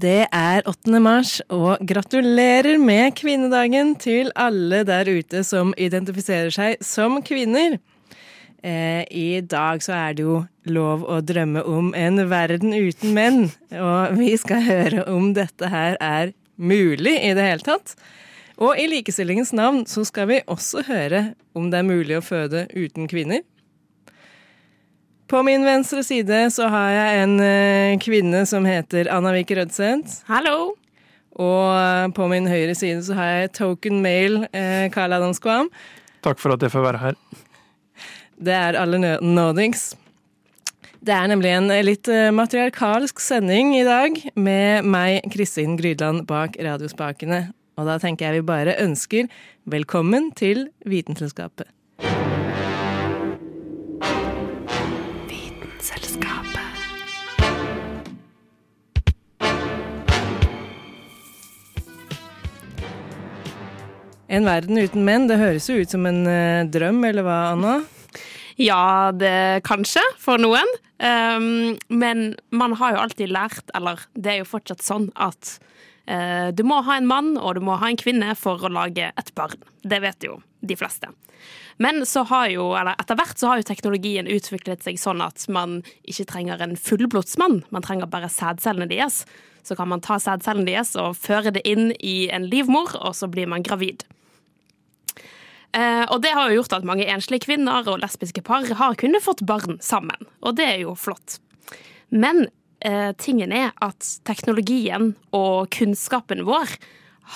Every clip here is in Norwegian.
Det er 8. mars, og gratulerer med kvinnedagen til alle der ute som identifiserer seg som kvinner. Eh, I dag så er det jo lov å drømme om en verden uten menn, og vi skal høre om dette her er mulig i det hele tatt. Og i likestillingens navn så skal vi også høre om det er mulig å føde uten kvinner. På min venstre side så har jeg en eh, kvinne som heter Anna Vik Rødseth. Hallo! Og eh, på min høyre side så har jeg token male eh, Karl Adam Skvam. Takk for at jeg får være her. Det er alle nådings. Det er nemlig en litt eh, matriarkalsk sending i dag, med meg, Kristin Grydland, bak radiospakene. Og da tenker jeg vi bare ønsker velkommen til Vitenselskapet. En verden uten menn, det høres jo ut som en eh, drøm, eller hva, Anna? Ja, det kanskje, for noen. Um, men man har jo alltid lært, eller det er jo fortsatt sånn, at uh, du må ha en mann og du må ha en kvinne for å lage et barn. Det vet jo de fleste. Men så har jo, eller etter hvert så har jo teknologien utviklet seg sånn at man ikke trenger en fullblodsmann, man trenger bare sædcellene deres. Så kan man ta sædcellene deres og føre det inn i en livmor, og så blir man gravid. Eh, og det har jo gjort at mange enslige kvinner og lesbiske par har kunnet fått barn sammen. Og det er jo flott. Men eh, tingen er at teknologien og kunnskapen vår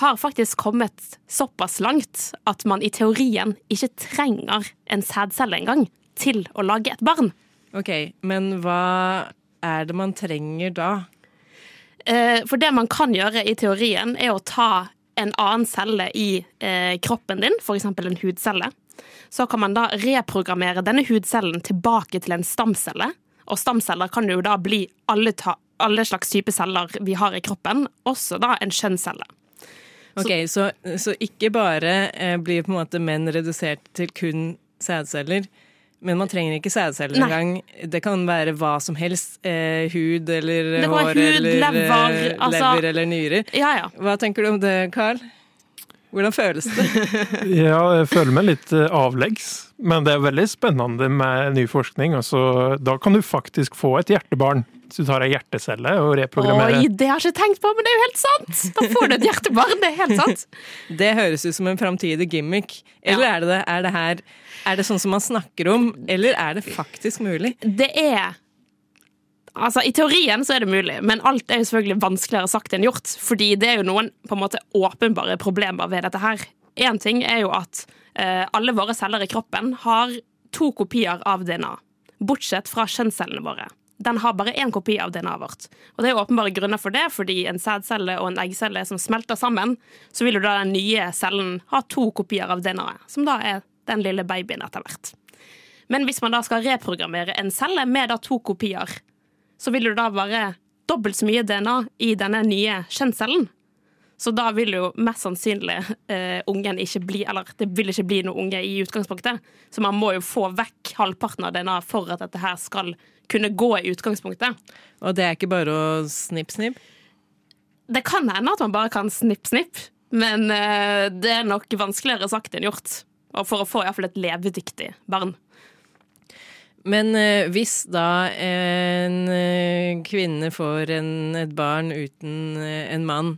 har faktisk kommet såpass langt at man i teorien ikke trenger en sædcelle engang til å lage et barn. Ok, men hva er det man trenger da? Eh, For det man kan gjøre i teorien, er å ta en annen celle i eh, kroppen din, f.eks. en hudcelle. Så kan man da reprogrammere denne hudcellen tilbake til en stamcelle. Og stamceller kan jo da bli alle, ta, alle slags type celler vi har i kroppen, også da en kjønnscelle. Ok, Så, så ikke bare eh, blir på en måte menn redusert til kun sædceller, men man trenger ikke sædceller engang. Det kan være hva som helst. Eh, hud eller hår hud, eller lever, eh, altså- lever eller nyrer. Ja, ja. Hva tenker du om det, Carl? Hvordan føles det? Ja, jeg føler meg litt eh, avleggs, men det er veldig spennende med ny forskning. Altså, da kan du faktisk få et hjertebarn. Så du tar ei hjertecelle og reprogrammerer. Oi, det har jeg ikke tenkt på, men det er jo helt sant! Da får du et hjertebarn, det er helt sant. Det høres ut som en framtidig gimmick. Eller Ja. er det det? Er det her Er det sånn som man snakker om, eller er det faktisk mulig? Det er Altså, I teorien så er det mulig, men alt er jo selvfølgelig vanskeligere sagt enn gjort. Fordi det er jo noen på en måte åpenbare problemer ved dette her. Én ting er jo at eh, alle våre celler i kroppen har to kopier av DNA. Bortsett fra kjønnscellene våre. Den har bare én kopi av DNA-et vårt. Og det er jo åpenbare grunner for det, fordi en sædcelle og en eggcelle som smelter sammen, så vil jo da den nye cellen ha to kopier av DNA-et, som da er den lille babyen etter hvert. Men hvis man da skal reprogrammere en celle med da to kopier, så vil det da være dobbelt så mye DNA i denne nye kjønnscellen. Så da vil jo mest sannsynlig eh, ungen ikke bli Eller det vil ikke bli noen unge i utgangspunktet. Så man må jo få vekk halvparten av DNA for at dette her skal kunne gå i utgangspunktet. Og det er ikke bare å snipp-snipp? Det kan hende at man bare kan snipp-snipp, men eh, det er nok vanskeligere sagt enn gjort. Og for å få i hvert fall et levedyktig barn. Men eh, hvis da en eh, kvinne får en, et barn uten eh, en mann,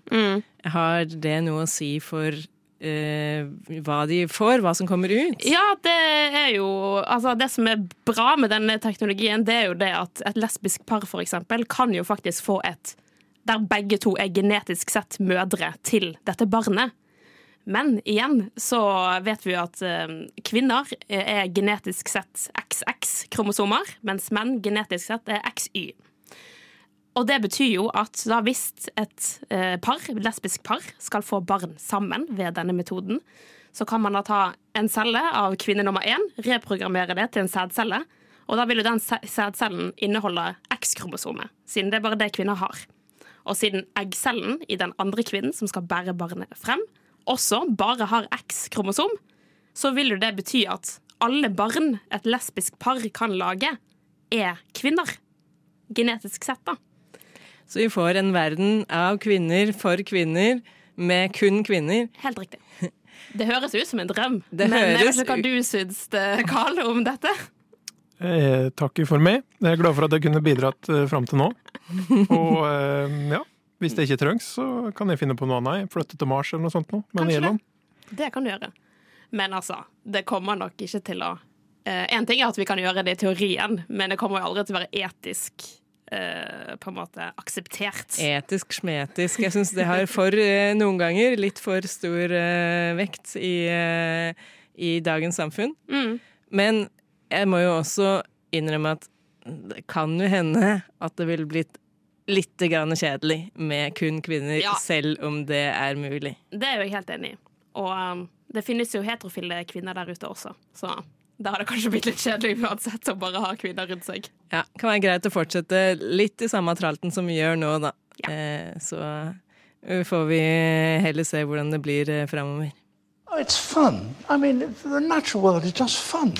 har det noe å si for eh, hva de får, hva som kommer ut? Ja, det er jo Altså, det som er bra med denne teknologien, det er jo det at et lesbisk par, for eksempel, kan jo faktisk få et Der begge to er genetisk sett mødre til dette barnet. Men igjen så vet vi jo at eh, kvinner er genetisk sett XX-kromosomer, mens menn genetisk sett er XY. Og det betyr jo at da hvis et eh, par, lesbisk par skal få barn sammen ved denne metoden, så kan man da ta en celle av kvinne nummer én, reprogrammere det til en sædcelle, og da vil jo den sædcellen inneholde X-kromosomet, siden det er bare det kvinner har. Og siden eggcellen i den andre kvinnen som skal bære barnet frem, også bare har X-kromosom, så vil jo det bety at alle barn et lesbisk par kan lage, er kvinner. Genetisk sett, da. Så vi får en verden av kvinner for kvinner, med kun kvinner. Helt riktig. Det høres ut som en drøm. Det men jeg vet høres ikke hva du syns, eh, Karl, om dette? Jeg takker for meg. Jeg er glad for at jeg kunne bidratt eh, fram til nå. Og eh, ja, hvis det ikke trengs, så kan jeg finne på noe annet. Flytte til Mars eller noe sånt nå, med Kanskje det. Det kan du gjøre. Men altså, det kommer nok ikke til å Én ting er at vi kan gjøre det i teorien, men det kommer jo aldri til å være etisk Uh, på en måte akseptert. Etisk, smetisk. Jeg syns det har for, uh, noen ganger, litt for stor uh, vekt i, eh, i dagens samfunn. Mm. Men jeg må jo også innrømme at det kan jo hende at det ville blitt litt grann kjedelig med kun kvinner, Ja. selv om det er mulig. Det er jo jeg helt enig i. Og um, det finnes jo heterofile kvinner der ute også, så da har det kanskje blitt litt kjedelig uansett å bare ha kvinner rundt seg. Ja, Kan være greit å fortsette litt i samme tralten som vi gjør nå, da. Ja. Eh, så eh, får vi heller se hvordan det blir eh, framover. Oh, it's fun. I mean, the natural world is just fun.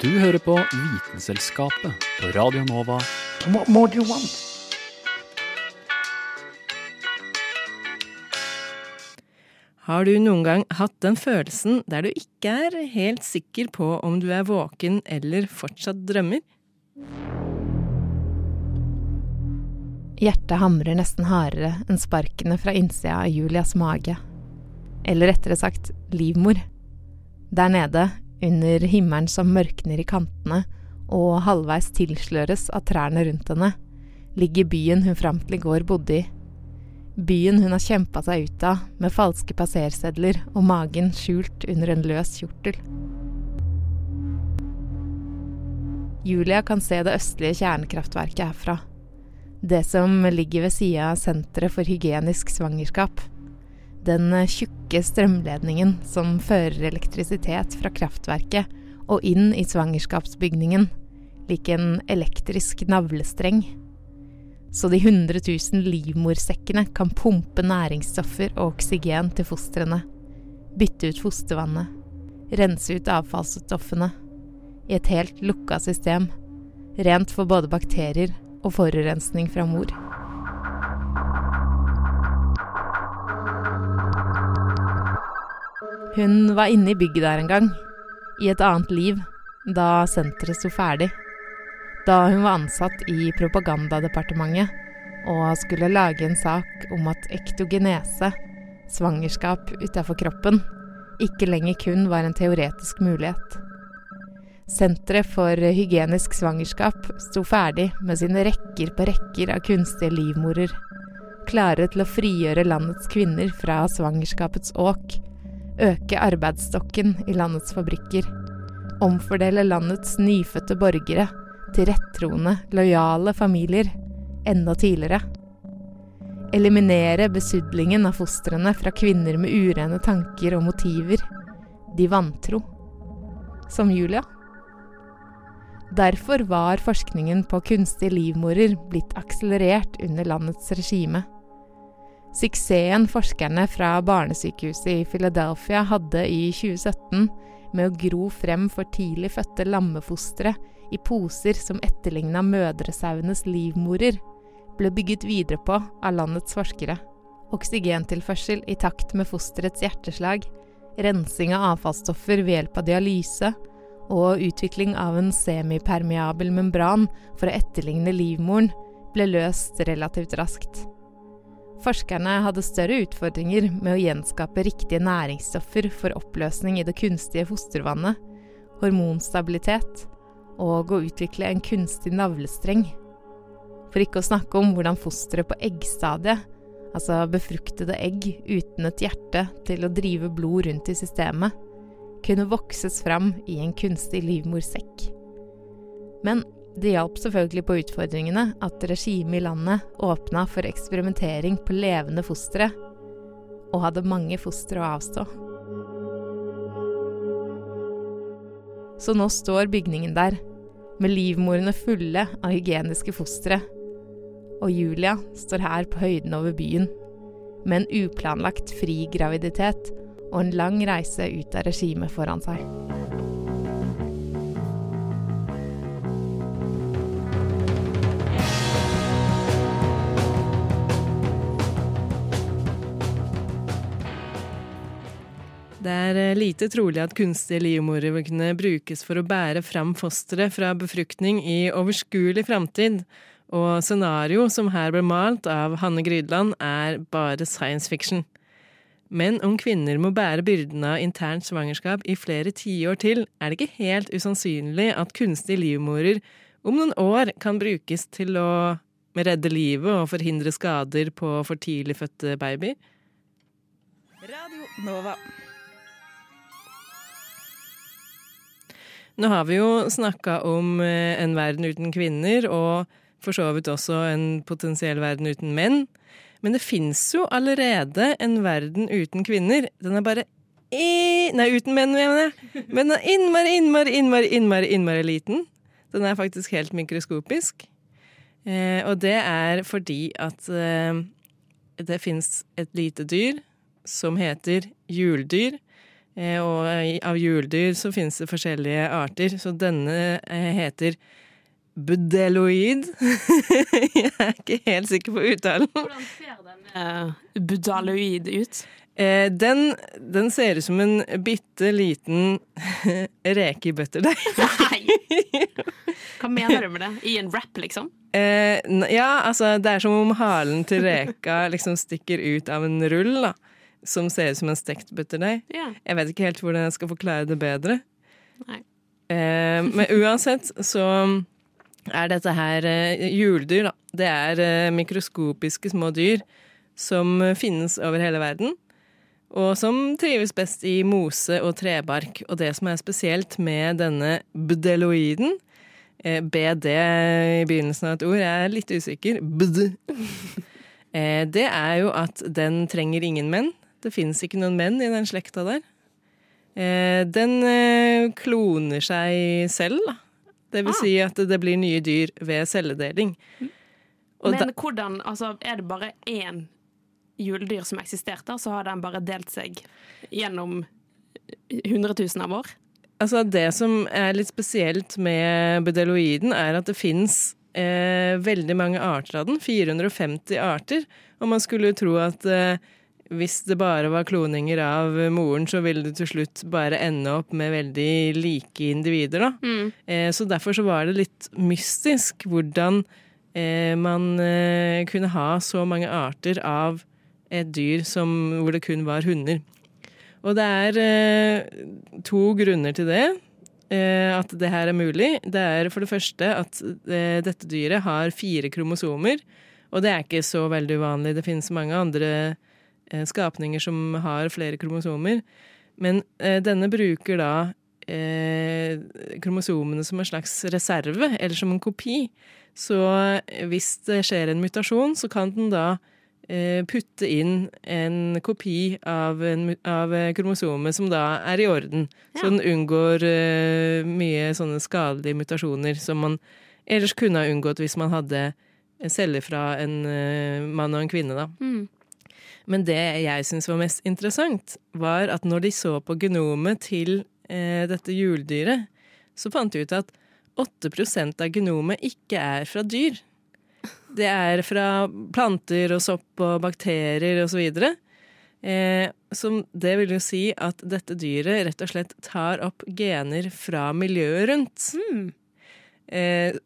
Du hører på Vitenselskapet på Radio Nova. What more do you want? Har du noen gang hatt den følelsen der du ikke er helt sikker på om du er våken eller fortsatt drømmer? Hjertet hamrer nesten hardere enn sparkene fra innsida av Julias mage. Eller rettere sagt livmor. Der nede, under himmelen som mørkner i kantene og halvveis tilsløres av trærne rundt henne, ligger byen hun fram til i går bodde i. Byen hun har kjempa seg ut av med falske passersedler og magen skjult under en løs kjortel. Julia kan se det østlige kjernekraftverket herfra. Det som ligger ved sida av Senteret for hygienisk svangerskap. Den tjukke strømledningen som fører elektrisitet fra kraftverket og inn i svangerskapsbygningen, lik en elektrisk navlestreng. Så de 100 000 livmorsekkene kan pumpe næringsstoffer og oksygen til fostrene. Bytte ut fostervannet. Rense ut avfallsstoffene. I et helt lukka system. Rent for både bakterier og forurensning fra mor. Hun var inne i bygget der en gang, i et annet liv, da senteret sto ferdig. Da hun var ansatt i Propagandadepartementet og skulle lage en sak om at ektogenese, svangerskap utafor kroppen, ikke lenger kun var en teoretisk mulighet. Senteret for hygienisk svangerskap sto ferdig med sine rekker på rekker av kunstige livmorer, klare til å frigjøre landets kvinner fra svangerskapets åk, øke arbeidsstokken i landets fabrikker, omfordele landets nyfødte borgere til rettroende, lojale familier enda tidligere. Eliminere besudlingen av fostrene fra kvinner med urene tanker og motiver, de vantro. Som Julia. Derfor var forskningen på kunstige livmorer blitt akselerert under landets regime. Suksessen forskerne fra barnesykehuset i Philadelphia hadde i 2017 med å gro frem for tidlig fødte lammefostre i poser som etterligna mødresauenes livmorer, ble bygget videre på av landets forskere. Oksygentilførsel i takt med fosterets hjerteslag, rensing av avfallsstoffer ved hjelp av dialyse og utvikling av en semipermeabel membran for å etterligne livmoren ble løst relativt raskt. Forskerne hadde større utfordringer med å gjenskape riktige næringsstoffer for oppløsning i det kunstige fostervannet, hormonstabilitet og å utvikle en kunstig navlestreng. For ikke å snakke om hvordan fosteret på eggstadiet altså befruktede egg uten et hjerte til å drive blod rundt i systemet, kunne vokses fram i en kunstig livmorsekk. Men det hjalp selvfølgelig på utfordringene at regimet i landet åpna for eksperimentering på levende fostre, og hadde mange fostre å avstå. Så nå står bygningen der, med livmorene fulle av hygieniske fostre. Og Julia står her på høyden over byen, med en uplanlagt fri graviditet og en lang reise ut av regimet foran seg. Det er eh, lite trolig at kunstige livmorer vil kunne brukes for å bære fram fosteret fra befruktning i overskuelig framtid, og scenario som her ble malt av Hanne Grydland, er bare science fiction. Men om kvinner må bære byrden av internt svangerskap i flere tiår til, er det ikke helt usannsynlig at kunstige livmorer om noen år kan brukes til å redde livet og forhindre skader på for tidlig fødte babyer. Radio Nova. Nå har vi jo snakka om eh, en verden uten kvinner, og for så vidt også en potensiell verden uten menn. Men det fins jo allerede en verden uten kvinner. Den er bare i, Nei, uten menn, mener jeg. Men den er innmari, innmari, innmari, innmari, innmari liten. Den er faktisk helt mikroskopisk. Eh, og det er fordi at eh, det fins et lite dyr som heter juldyr. Eh, og av hjuldyr så finnes det forskjellige arter, så denne eh, heter budeloid. Jeg er ikke helt sikker på uttalen. Hvordan ser den budaloid ut? Eh, Den, den ser ut som en bitte liten reke i butterdeig. Nei! Hva mener du med det? I en rap, liksom? Eh, ja, altså det er som om halen til reka liksom stikker ut av en rull, da. Som ser ut som en stekt butterdeig. Yeah. Jeg vet ikke helt hvordan jeg skal forklare det bedre. Nei. Eh, men uansett så er dette her eh, da. Det er eh, mikroskopiske små dyr som finnes over hele verden. Og som trives best i mose og trebark. Og det som er spesielt med denne bdeloiden eh, BD i begynnelsen av et ord, jeg er litt usikker. Bd. Eh, det er jo at den trenger ingen menn. Det fins ikke noen menn i den slekta der. Eh, den eh, kloner seg selv, da. Det vil Ah. si at det blir nye dyr ved celledeling. Og Men da, hvordan, altså, er det bare én juledyr som eksisterte, så har den bare delt seg gjennom hundretusen av år? altså det som er litt spesielt med budeloiden, er at det fins eh, veldig mange arter av den. 450 arter. Og man skulle jo tro at eh, hvis det bare var kloninger av moren, så ville det til slutt bare ende opp med veldig like individer, da. Mm. Eh, så derfor så var det litt mystisk hvordan eh, man eh, kunne ha så mange arter av et dyr som, hvor det kun var hunder. Og det er eh, to grunner til det. Eh, at det her er mulig. Det er for det første at eh, dette dyret har fire kromosomer. Og det er ikke så veldig uvanlig. Det finnes mange andre eh, skapninger som har flere kromosomer. Men eh, denne bruker da eh, kromosomene som en slags reserve, eller som en kopi. Så hvis det skjer en mutasjon, så kan den da eh, putte inn en kopi av, en, av eh, kromosomet som da er i orden. Så den unngår eh, mye sånne skadelige mutasjoner som man ellers kunne ha unngått hvis man hadde celler fra en eh, mann og en kvinne, da. Mm. Men det jeg syns var mest interessant, var at når de så på genomet til eh, dette hjuldyret, så fant de ut at 8% av genomet ikke er fra dyr. Det er fra planter og sopp og bakterier osv. Eh, som det vil jo si at dette dyret rett og slett tar opp gener fra miljøet rundt. Eh,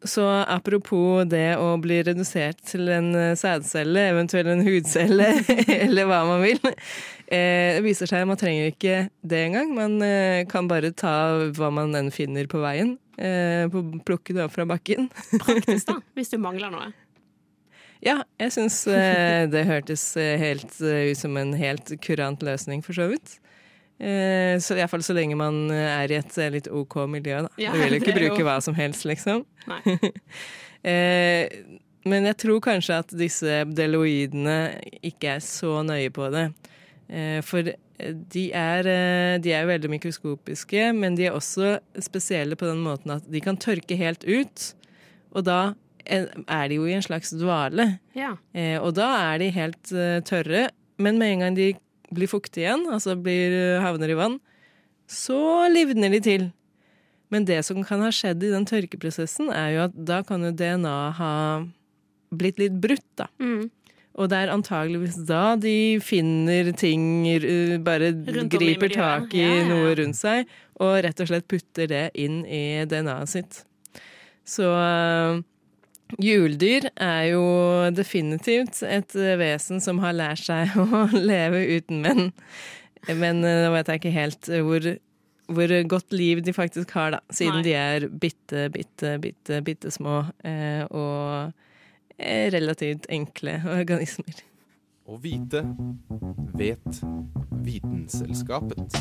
så apropos det å bli redusert til en eh, sædcelle, eventuelt en hudcelle, eller hva man vil. Eh, det viser seg at man trenger ikke det engang. Man eh, kan bare ta hva man enn finner på veien. Eh, plukke det opp fra bakken. Praktisk, da, hvis du mangler noe. Ja, jeg syns eh, det hørtes eh, helt eh, ut som en helt kurant løsning, for så vidt. Eh, så Iallfall så lenge man eh, er i et eh, litt OK miljø, da. Ja, du vil jo ikke det er jo- bruke hva som helst, liksom. Eh, men jeg tror kanskje at disse deloidene ikke er så nøye på det. Eh, for de er, de er veldig mikroskopiske, men de er også spesielle på den måten at de kan tørke helt ut. Og da er de jo i en slags dvale. Ja. Eh, og da er de helt tørre, men med en gang de blir fuktig igjen, altså blir, havner i vann, så livner de til. Men det som kan ha skjedd i den tørkeprosessen, er jo at da kan jo DNA ha blitt litt brutt, da. Mm. Og det er antageligvis da de finner ting, eh, bare Rundt griper tak i Ja, ja, ja. noe rundt seg, og rett og slett putter det inn i DNA-et sitt. Så eh, Hjuldyr er jo definitivt et eh, vesen som har lært seg å leve uten menn. Men eh, nå vet jeg ikke helt eh, hvor, hvor godt liv de faktisk har, da. Siden Nei. de er bitte, bitte, bitte, bitte små eh, og relativt enkle organismer. Å vite vet Vitenselskapet.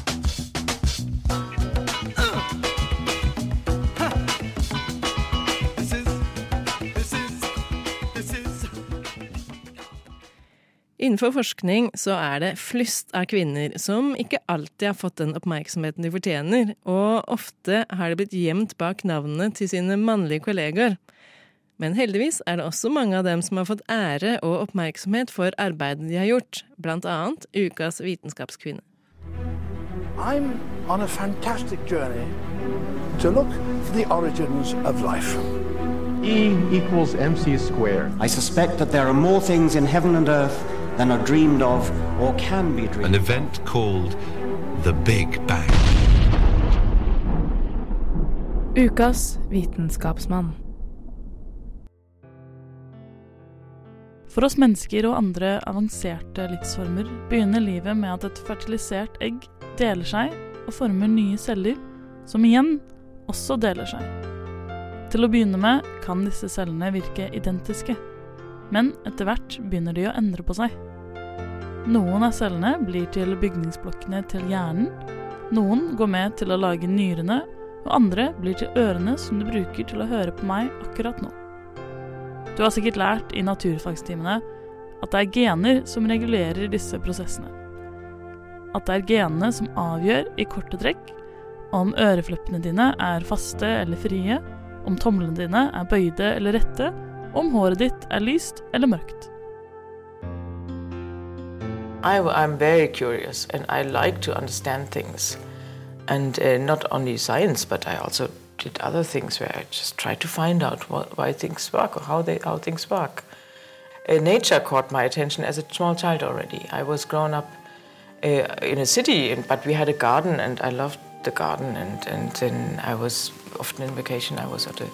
Innenfor forskning så er det flust av kvinner som ikke alltid har fått den oppmerksomheten de fortjener, og ofte har det blitt gjemt bak navnene til sine mannlige kollegaer. Men heldigvis er det også mange av dem som har fått ære og oppmerksomhet for arbeidet de har gjort, blant annet Ukas vitenskapskvinne. I'm on a fantastic journey to look for the origins of life. E equals mc squared. I suspect that there are more things in heaven and earth than are dreamed of or can be dreamed An event called the Big Bang. Ukas vitenskapsmann. For oss mennesker og andre avanserte livsformer begynner livet med at et fertilisert egg deler seg og former nye celler, som igjen også deler seg. Til å begynne med kan disse cellene virke identiske, men etter hvert begynner de å endre på seg. Noen av cellene blir til bygningsblokkene til hjernen, noen går med til å lage nyrene, og andre blir til ørene som du bruker til å høre på meg akkurat nå. Du har sikkert lært i naturfagstimene at det er gener som regulerer disse prosessene. At det er genene som avgjør, i korte trekk, om ørefleppene dine er faste eller frie, om tomlene dine er bøyde eller rette, om håret ditt er lyst eller mørkt. I, am very curious and I like to understand things. And uh, not only science, but I also did other things where I just tried to find out what, why things work or how, they, how things work. Uh, nature caught my attention as a small child already. I was grown up uh, in a city, and, but we had a garden, and I loved the garden. And, and then I was often in vacation. I was at a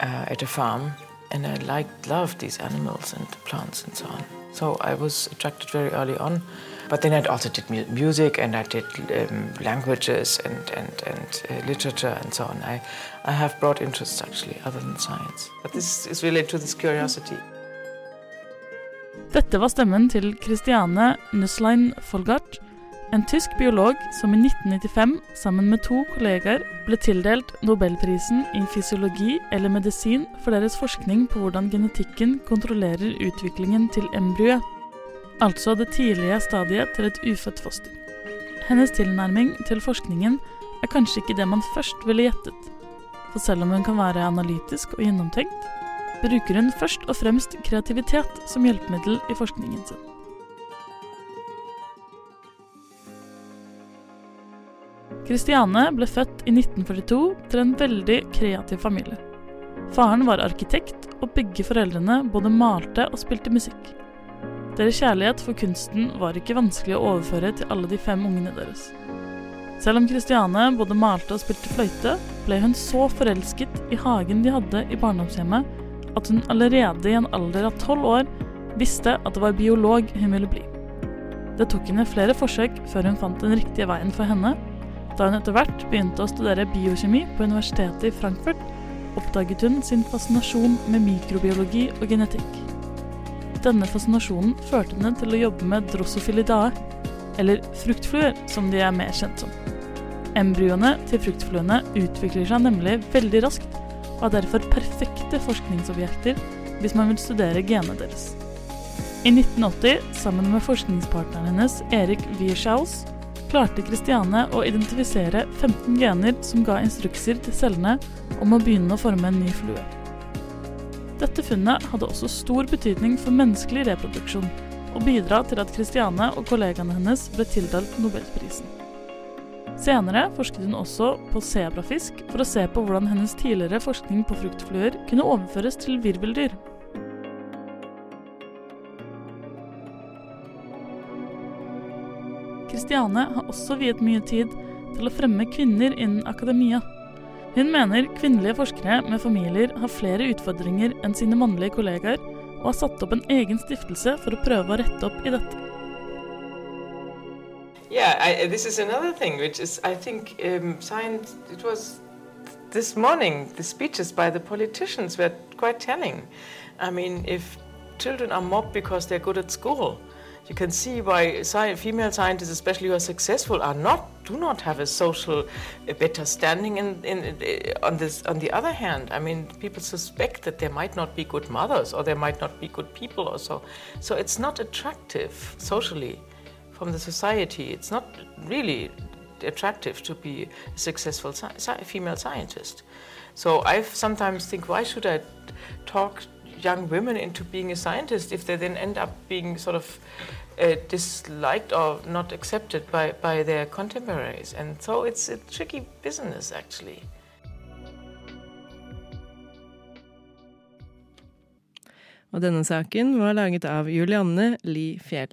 uh, at a farm, and I liked loved these animals and plants and so on. So I was attracted very early on. But then I also did mu- music and I did um, languages and, and, and uh, literature and so on. I, I have broad interests actually, other than science. But this is related to this curiosity. Dette var stemmen til Christiane Nusslein Folgart, en tysk biolog som i 1995 sammen med to kollegaer ble tildelt Nobelprisen i fysiologi eller medisin for deres forskning på hvordan genetikken kontrollerer utviklingen til embryoet, altså det tidlige stadiet til et ufødt foster. Hennes tilnærming til forskningen er kanskje ikke det man først ville gjettet, for selv om hun kan være analytisk og gjennomtenkt, bruker hun først og fremst kreativitet som hjelpemiddel i forskningen sin. Christiane ble født i 1942 til en veldig kreativ familie. Faren var arkitekt, og begge foreldrene både malte og spilte musikk. Deres kjærlighet for kunsten var ikke vanskelig å overføre til alle de fem ungene deres. Selv om Christiane både malte og spilte fløyte, ble hun så forelsket i hagen de hadde i barndomshjemmet, at hun allerede i en alder av tolv år visste at det var biolog hun ville bli. Det tok henne flere forsøk før hun fant den riktige veien for henne. Da hun etter hvert begynte å studere biokjemi på universitetet i Frankfurt, oppdaget hun sin fascinasjon med mikrobiologi og genetikk. denne fascinasjonen førte henne til å jobbe med drosophilidae, eller fruktfluer som de er mer kjent som. Embryoene til fruktfluene utvikler seg nemlig veldig raskt, og er derfor perfekte forskningsobjekter hvis man vil studere genene deres. I 1980, sammen med forskningspartneren hennes Erik Wierschaus, klarte Christiane å identifisere 15 gener som ga instrukser til cellene om å begynne å forme en ny flue. Dette funnet hadde også stor betydning for menneskelig reproduksjon, og bidra til at Christiane og kollegaene hennes ble tildelt nobelprisen. Senere forsket hun også på sebrafisk for å se på hvordan hennes tidligere forskning på fruktfluer kunne overføres til virveldyr. Christiane har også viet mye tid til å fremme kvinner innen akademia. Hun mener kvinnelige forskere med familier har flere utfordringer enn sine mannlige kollegaer, og har satt opp en egen stiftelse for å prøve å rette opp i dette. Yeah, I, this is another thing, which is, I think, um, science. It was this morning. The speeches by the politicians were quite telling. I mean, if children are mobbed because they're good you can see why female scientists, especially who are successful, are not do not have a social a better standing. In, in, on this, on the other hand, I mean, people suspect that they might not be good mothers or they might not be good people or so. So it's not attractive socially from the society. It's not really attractive to be a successful sci female scientist. So I sometimes think, why should I talk young women into being a scientist if they then end up being sort of uh, disliked or not accepted by, by their contemporaries? And so it's a tricky business, actually. Og denne saken var laget av Julianne Li Fjell.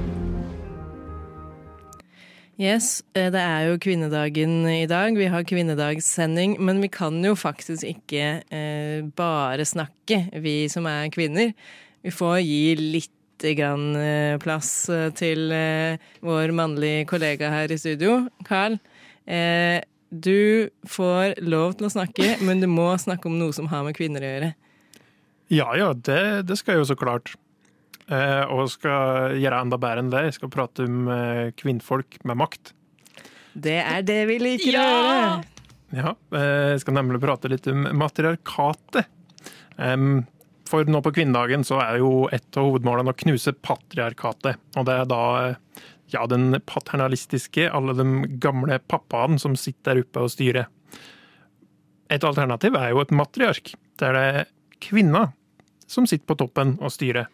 Yes, eh, det er jo kvinnedagen i dag. Vi har kvinnedagssending, men vi kan jo faktisk ikke eh, bare snakke, vi som er kvinner. Vi får gi litt grann eh, plass eh, til eh, vår mannlige kollega her i studio. Carl, du får lov til å snakke, men du må snakke om noe som har med kvinner å gjøre. Ja ja, det, det skal jeg jo så klart. Eh, og skal gjøre enda bedre enn det. Jeg skal prate om eh, kvinnfolk med makt. Det er det vi liker å Ja! gjøre! Ja, eh, jeg skal nemlig prate litt om matriarkatet. For nå på kvinnedagen så er jo et av hovedmålene å knuse patriarkatet. Og det er da ja, den paternalistiske, alle de gamle pappaene som sitter der oppe og styrer. Et alternativ er jo et matriark, der det er kvinna som sitter på toppen og styrer.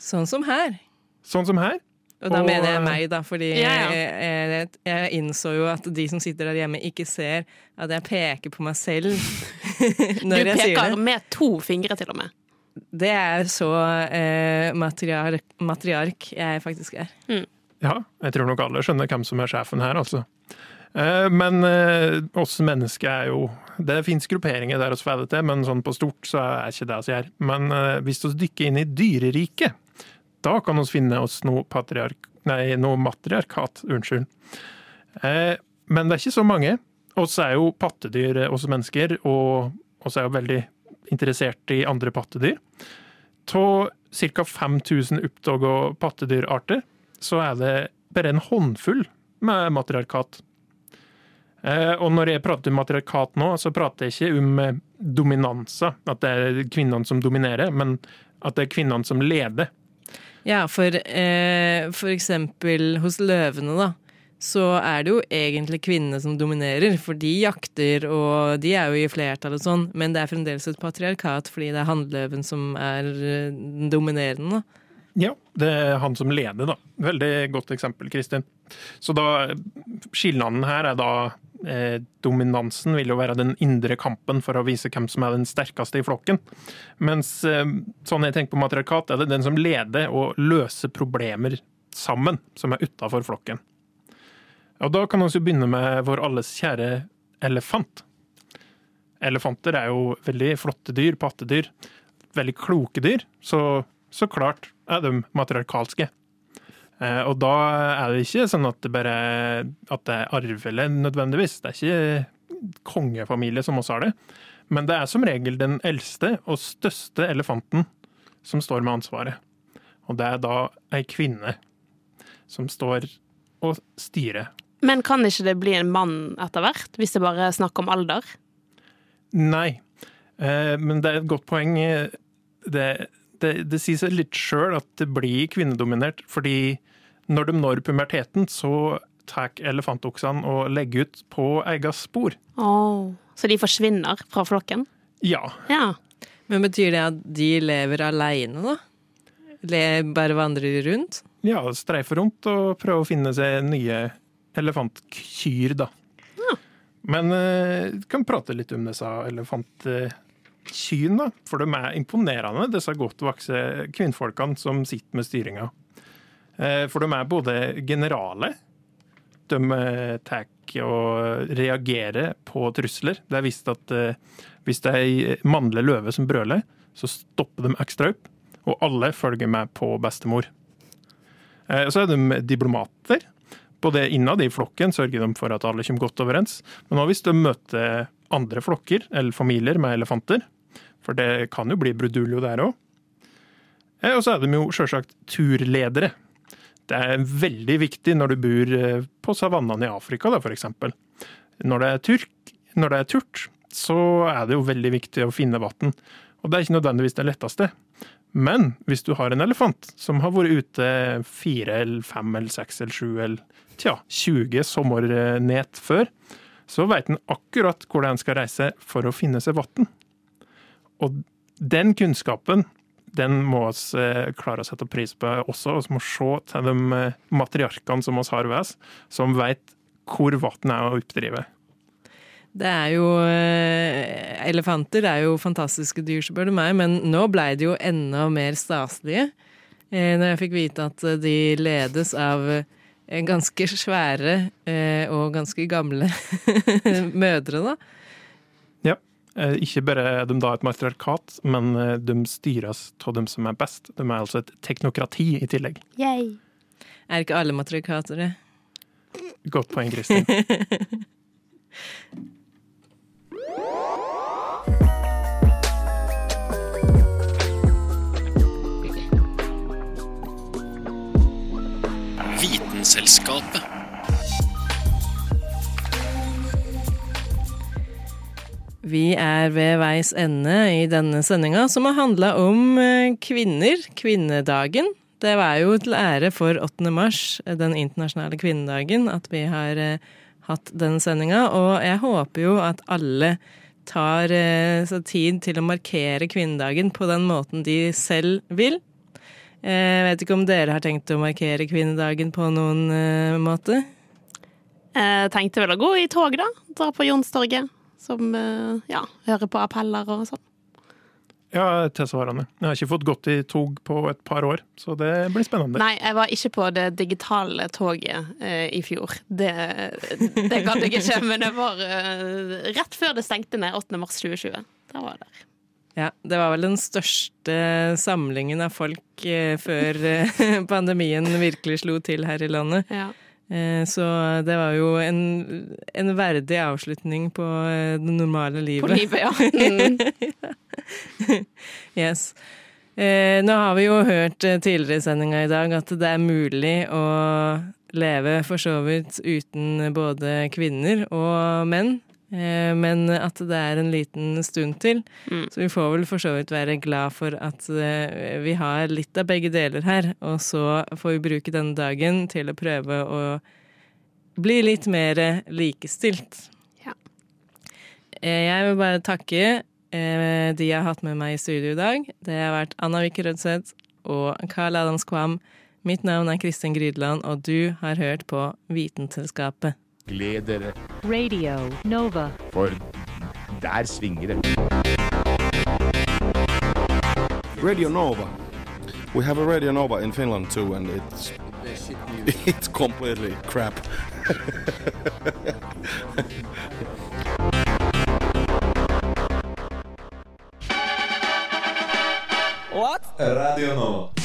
Sånn som her. Sånn som her. Og da Og, mener jeg eh, meg, da, fordi Ja, ja. Jeg, jeg, jeg innså jo at de som sitter der hjemme, ikke ser at jeg peker på meg selv Du når jeg sier peker med to fingre, til og med. Det er så eh, matriark, matriark jeg faktisk er. Ja, jeg tror nok alle skjønner hvem som er sjefen her, altså. Eh, Men eh, oss mennesker er jo Det fins grupperinger der oss får det til, men sånn på stort så er ikke det vi gjør. Men eh, hvis vi dykker inn i dyreriket, da kan vi finne oss noe. Nei, noe matriarkat. Unnskyld. Eh, Men det er ikke så mange. Oss er jo pattedyr, eh, oss mennesker, og oss er jo veldig interessert i andre pattedyr. Av ca. 5000 oppdaga pattedyrarter, så er det bare en håndfull med matriarkat. Eh, Og når jeg prater om matriarkat nå, så prater jeg ikke om dominanser, at det er kvinnene som dominerer, men at det er kvinnene som leder. Ja, for, eh, for eksempel hos løvene, da. Så er det jo egentlig kvinnene som dominerer, for de jakter, og de er jo i flertall og sånn, men det er fremdeles et patriarkat fordi det er hannløven som er eh, den dominerende. da. Ja, det er han som leder, da. Veldig godt eksempel, Kristin. Så da Skillnaden her er da eh, Dominansen vil jo være den indre kampen for å vise hvem som er den sterkeste i flokken. Mens eh, sånn jeg tenker på matriarkat, er det den som leder og løser problemer sammen, som er utafor flokken. Og da kan vi begynne med vår alles kjære elefant. Elefanter er jo veldig flotte dyr, pattedyr. Veldig kloke dyr. Så, så klart er de matriarkalske. Eh, og da er det ikke sånn at det bare at det er arvelig nødvendigvis. Det er ikke kongefamilie som også har det. Men det er som regel den eldste og største elefanten som står med ansvaret. Og det er da ei kvinne som står og styrer. Men kan ikke det bli en mann etter hvert, hvis det bare er snakk om alder? Nei, eh, men det er et godt poeng. Det, det, det sier seg litt sjøl at det blir kvinnedominert, fordi når de når puberteten, så tar elefantoksene og legger ut på eget spor. Oh. Så de forsvinner fra flokken? Ja. ja. Men betyr det at de lever aleine, da? Le, bare vandrer rundt? Ja, streifer rundt og prøver å finne seg nye elefantkyr, da. Ja. Men uh, kan prate litt om disse elefantkyrne. For de er imponerende, disse godt voksne kvinnfolkene som sitter med styringa. Uh, for de er både generale, de uh, tar og reagerer på trusler. Det er visst at hvis det er ei mannlig løve som brøler, så stopper de ekstra opp, og alle følger med på bestemor. Så er de diplomater. Både innad i flokken sørger de for at alle kommer godt overens. Men også hvis de møter andre flokker eller familier med elefanter, for det kan jo bli bruduljo der òg. Og så er de jo sjølsagt turledere. Det er veldig viktig når du bor på savannene i Afrika, f.eks. Når, når det er turt, så er det jo veldig viktig å finne vann. Og det er ikke nødvendigvis det letteste. Men hvis du har en elefant som har vært ute fire eller fem eller seks eller sju eller tja, 20 sommernet før, så veit den akkurat hvor den skal reise for å finne seg vann. Og den kunnskapen den må vi klare å sette pris på også. Vi må se til de matriarkene som vi har ved oss, som veit hvor vann er å oppdrive. Det er jo Elefanter er jo fantastiske dyr, spør du meg, men nå blei de jo enda mer staselige. Når jeg fikk vite at de ledes av ganske svære og ganske gamle mødre, da. Ja. Ikke bare er de da et matriarkat, men de styres av dem som er best. De er altså et teknokrati i tillegg. Yay. Er ikke alle matriarkater det? Godt poeng, Kristin. Vitenselskapet. Vi er ved veis ende i denne sendinga, som har handla om kvinner, kvinnedagen. Det var jo til ære for 8. mars, den internasjonale kvinnedagen, at vi har hatt denne sendinga. Og jeg håper jo at alle tar seg tid til å markere kvinnedagen på den måten de selv vil. Jeg vet ikke om dere har tenkt å markere kvinnedagen på noen måte? Jeg tenkte vel å gå i tog, da. Dra på Jonstorget. Som ja, hører på appeller og sånn. Ja, tilsvarende. Jeg har ikke fått gått i tog på et par år, så det blir spennende. Nei, jeg var ikke på det digitale toget eh, i fjor. Det, det gadd jeg ikke, men det var eh, rett før det stengte ned 8. mars 2020. Da var jeg der. Ja, det var vel den største samlingen av folk eh, før pandemien virkelig slo til her i landet. Ja. Så det var jo en, en verdig avslutning på det normale livet. På livet, ja. Mm. yes. Eh, nå har vi jo hørt tidligere i sendinga i dag at det er mulig å leve for så vidt uten både kvinner og menn. Eh, men at det er en liten stund til. Mm. Så vi får vel for så vidt være glad for at eh, vi har litt av begge deler her. Og så får vi bruke denne dagen til å prøve å bli litt mer likestilt. Ja. Eh, jeg vil bare takke de jeg har hatt med meg i studio i dag. Det har vært Anna Vikke Rødseth og Carl Adams Kvam. Mitt navn er Kristin Grydland, og du har hørt på Vitenselskapet. dere Radio Nova. For der svinger det. Radio Nova. We have a Radio Nova in Finland too, and it's it's completely crap. What? Radio Nova.